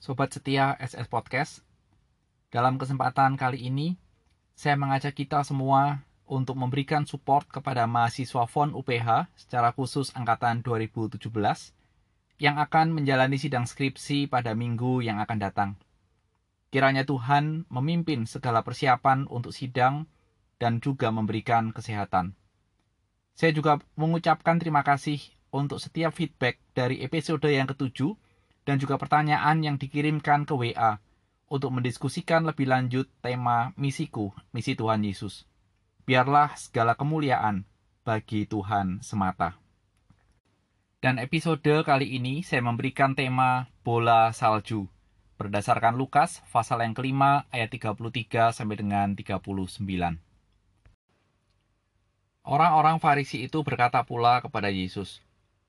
Sobat setia SS Podcast, dalam kesempatan kali ini saya mengajak kita semua untuk memberikan support kepada mahasiswa FON UPH secara khusus angkatan 2017 yang akan menjalani sidang skripsi pada minggu yang akan datang. Kiranya Tuhan memimpin segala persiapan untuk sidang dan juga memberikan kesehatan. Saya juga mengucapkan terima kasih untuk setiap feedback dari episode yang ketujuh dan juga pertanyaan yang dikirimkan ke WA untuk mendiskusikan lebih lanjut tema misiku, misi Tuhan Yesus. Biarlah segala kemuliaan bagi Tuhan semata. Dan episode kali ini saya memberikan tema bola salju berdasarkan Lukas pasal yang kelima ayat 33 sampai dengan 39. Orang-orang Farisi itu berkata pula kepada Yesus,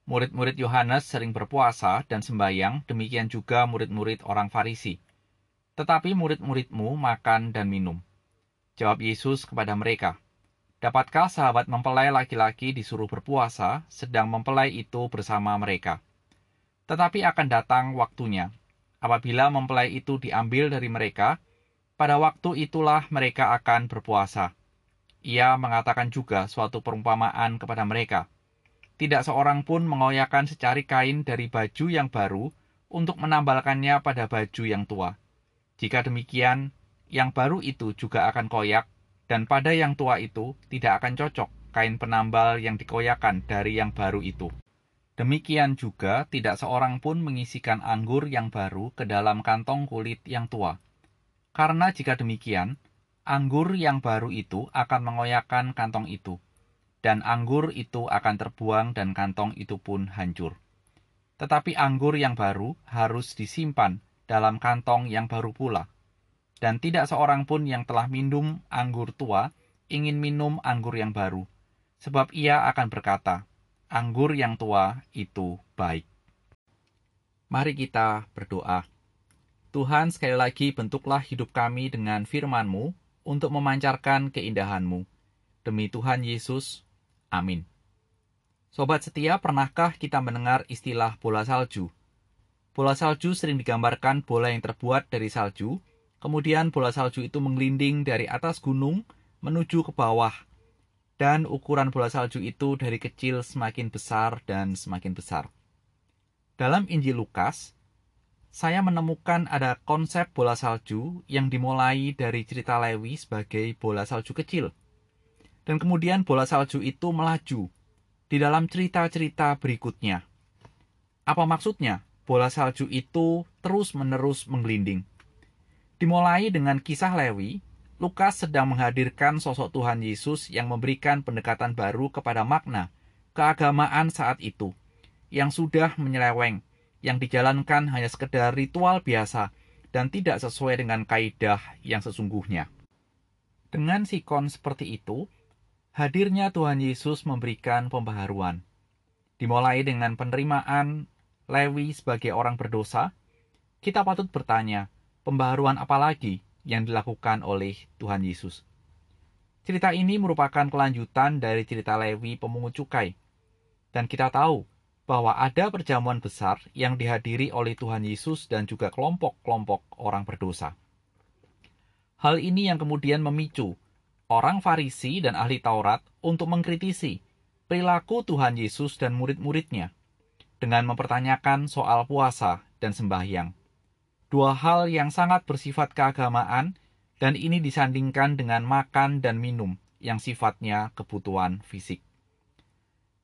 Murid-murid Yohanes sering berpuasa dan sembahyang, demikian juga murid-murid orang Farisi. Tetapi murid-muridmu makan dan minum. Jawab Yesus kepada mereka, Dapatkah sahabat mempelai laki-laki disuruh berpuasa, sedang mempelai itu bersama mereka? Tetapi akan datang waktunya, apabila mempelai itu diambil dari mereka, pada waktu itulah mereka akan berpuasa ia mengatakan juga suatu perumpamaan kepada mereka. Tidak seorang pun mengoyakkan secari kain dari baju yang baru untuk menambalkannya pada baju yang tua. Jika demikian, yang baru itu juga akan koyak, dan pada yang tua itu tidak akan cocok kain penambal yang dikoyakan dari yang baru itu. Demikian juga tidak seorang pun mengisikan anggur yang baru ke dalam kantong kulit yang tua. Karena jika demikian, anggur yang baru itu akan mengoyakkan kantong itu, dan anggur itu akan terbuang dan kantong itu pun hancur. Tetapi anggur yang baru harus disimpan dalam kantong yang baru pula. Dan tidak seorang pun yang telah minum anggur tua ingin minum anggur yang baru, sebab ia akan berkata, anggur yang tua itu baik. Mari kita berdoa. Tuhan, sekali lagi bentuklah hidup kami dengan firman-Mu, untuk memancarkan keindahanmu. Demi Tuhan Yesus, amin. Sobat setia, pernahkah kita mendengar istilah bola salju? Bola salju sering digambarkan bola yang terbuat dari salju, kemudian bola salju itu menggelinding dari atas gunung menuju ke bawah, dan ukuran bola salju itu dari kecil semakin besar dan semakin besar. Dalam Injil Lukas, saya menemukan ada konsep bola salju yang dimulai dari cerita Lewi sebagai bola salju kecil. Dan kemudian bola salju itu melaju di dalam cerita-cerita berikutnya. Apa maksudnya? Bola salju itu terus-menerus menggelinding. Dimulai dengan kisah Lewi, Lukas sedang menghadirkan sosok Tuhan Yesus yang memberikan pendekatan baru kepada makna keagamaan saat itu, yang sudah menyeleweng yang dijalankan hanya sekedar ritual biasa dan tidak sesuai dengan kaidah yang sesungguhnya. Dengan sikon seperti itu, hadirnya Tuhan Yesus memberikan pembaharuan. Dimulai dengan penerimaan Lewi sebagai orang berdosa, kita patut bertanya, pembaharuan apa lagi yang dilakukan oleh Tuhan Yesus? Cerita ini merupakan kelanjutan dari cerita Lewi pemungut cukai. Dan kita tahu bahwa ada perjamuan besar yang dihadiri oleh Tuhan Yesus dan juga kelompok-kelompok orang berdosa. Hal ini yang kemudian memicu orang Farisi dan ahli Taurat untuk mengkritisi perilaku Tuhan Yesus dan murid-muridnya dengan mempertanyakan soal puasa dan sembahyang. Dua hal yang sangat bersifat keagamaan dan ini disandingkan dengan makan dan minum yang sifatnya kebutuhan fisik.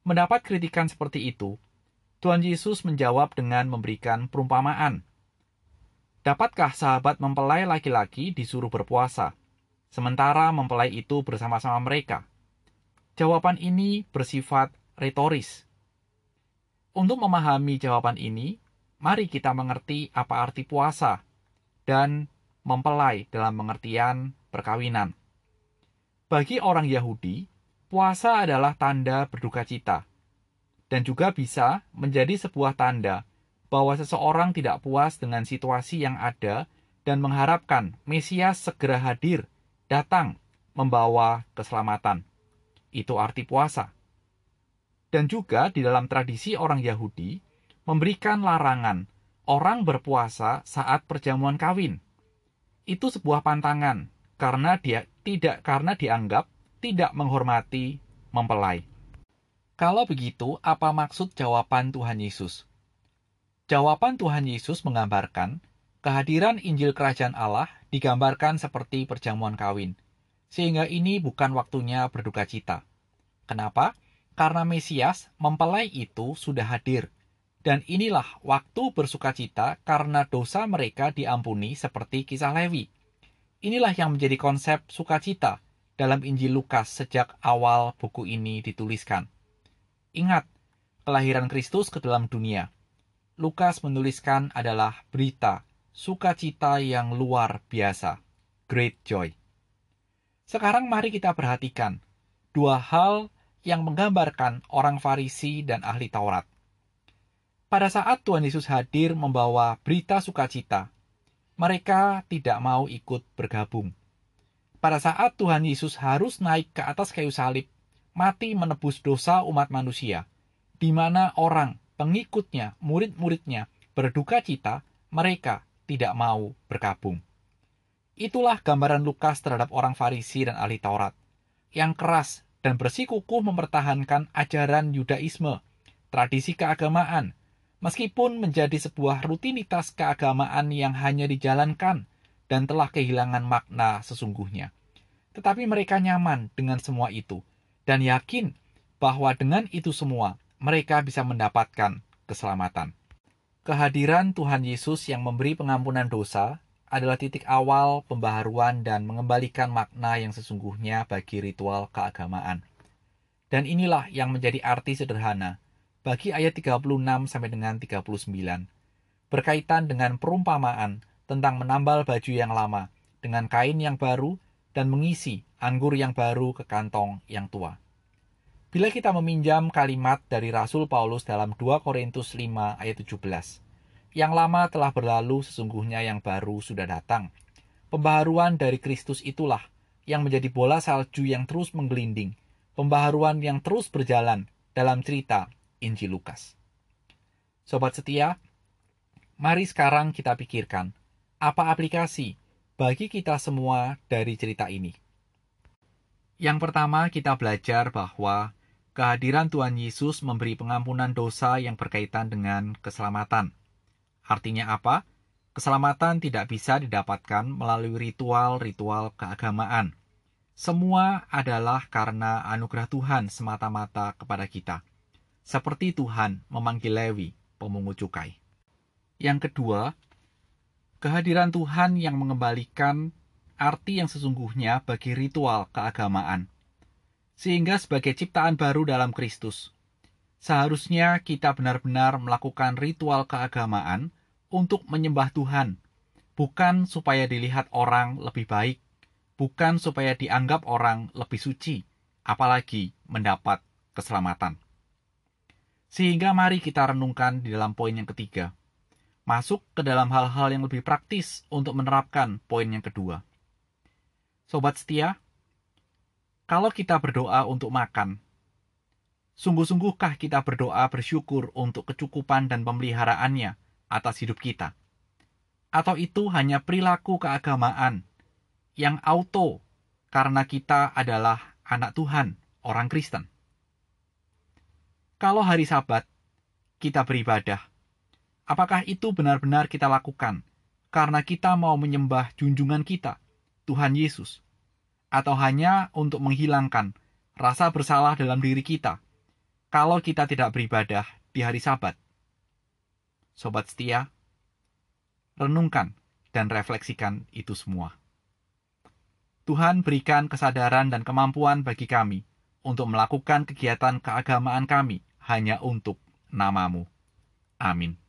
Mendapat kritikan seperti itu, Tuhan Yesus menjawab dengan memberikan perumpamaan. Dapatkah sahabat mempelai laki-laki disuruh berpuasa, sementara mempelai itu bersama-sama mereka? Jawaban ini bersifat retoris. Untuk memahami jawaban ini, mari kita mengerti apa arti puasa dan mempelai dalam pengertian perkawinan. Bagi orang Yahudi, puasa adalah tanda berduka cita dan juga bisa menjadi sebuah tanda bahwa seseorang tidak puas dengan situasi yang ada dan mengharapkan Mesias segera hadir, datang, membawa keselamatan. Itu arti puasa. Dan juga di dalam tradisi orang Yahudi, memberikan larangan orang berpuasa saat perjamuan kawin. Itu sebuah pantangan karena dia tidak karena dianggap tidak menghormati mempelai. Kalau begitu, apa maksud jawaban Tuhan Yesus? Jawaban Tuhan Yesus menggambarkan kehadiran Injil Kerajaan Allah digambarkan seperti perjamuan kawin, sehingga ini bukan waktunya berduka cita. Kenapa? Karena Mesias, mempelai itu sudah hadir, dan inilah waktu bersuka cita karena dosa mereka diampuni seperti kisah Lewi. Inilah yang menjadi konsep sukacita dalam Injil Lukas sejak awal buku ini dituliskan. Ingat, kelahiran Kristus ke dalam dunia. Lukas menuliskan adalah berita sukacita yang luar biasa, great joy. Sekarang mari kita perhatikan dua hal yang menggambarkan orang Farisi dan ahli Taurat. Pada saat Tuhan Yesus hadir membawa berita sukacita, mereka tidak mau ikut bergabung. Pada saat Tuhan Yesus harus naik ke atas kayu salib, mati menebus dosa umat manusia, di mana orang, pengikutnya, murid-muridnya berduka cita, mereka tidak mau berkabung. Itulah gambaran Lukas terhadap orang Farisi dan ahli Taurat, yang keras dan bersikukuh mempertahankan ajaran Yudaisme, tradisi keagamaan, meskipun menjadi sebuah rutinitas keagamaan yang hanya dijalankan dan telah kehilangan makna sesungguhnya. Tetapi mereka nyaman dengan semua itu, dan yakin bahwa dengan itu semua mereka bisa mendapatkan keselamatan. Kehadiran Tuhan Yesus yang memberi pengampunan dosa adalah titik awal pembaharuan dan mengembalikan makna yang sesungguhnya bagi ritual keagamaan. Dan inilah yang menjadi arti sederhana bagi ayat 36 sampai dengan 39 berkaitan dengan perumpamaan tentang menambal baju yang lama dengan kain yang baru dan mengisi anggur yang baru ke kantong yang tua. Bila kita meminjam kalimat dari Rasul Paulus dalam 2 Korintus 5 ayat 17, yang lama telah berlalu sesungguhnya yang baru sudah datang. Pembaharuan dari Kristus itulah yang menjadi bola salju yang terus menggelinding, pembaharuan yang terus berjalan dalam cerita Injil Lukas. Sobat setia, mari sekarang kita pikirkan apa aplikasi bagi kita semua dari cerita ini. Yang pertama, kita belajar bahwa kehadiran Tuhan Yesus memberi pengampunan dosa yang berkaitan dengan keselamatan. Artinya apa? Keselamatan tidak bisa didapatkan melalui ritual-ritual keagamaan. Semua adalah karena anugerah Tuhan semata-mata kepada kita. Seperti Tuhan memanggil Lewi, pemungut cukai. Yang kedua, kehadiran Tuhan yang mengembalikan arti yang sesungguhnya bagi ritual keagamaan. Sehingga sebagai ciptaan baru dalam Kristus, seharusnya kita benar-benar melakukan ritual keagamaan untuk menyembah Tuhan, bukan supaya dilihat orang lebih baik, bukan supaya dianggap orang lebih suci, apalagi mendapat keselamatan. Sehingga mari kita renungkan di dalam poin yang ketiga masuk ke dalam hal-hal yang lebih praktis untuk menerapkan poin yang kedua. Sobat setia, kalau kita berdoa untuk makan, sungguh-sungguhkah kita berdoa bersyukur untuk kecukupan dan pemeliharaannya atas hidup kita? Atau itu hanya perilaku keagamaan yang auto karena kita adalah anak Tuhan, orang Kristen? Kalau hari Sabat kita beribadah, Apakah itu benar-benar kita lakukan karena kita mau menyembah junjungan kita, Tuhan Yesus, atau hanya untuk menghilangkan rasa bersalah dalam diri kita kalau kita tidak beribadah di hari Sabat? Sobat setia, renungkan dan refleksikan itu semua. Tuhan berikan kesadaran dan kemampuan bagi kami untuk melakukan kegiatan keagamaan kami hanya untuk namamu. Amin.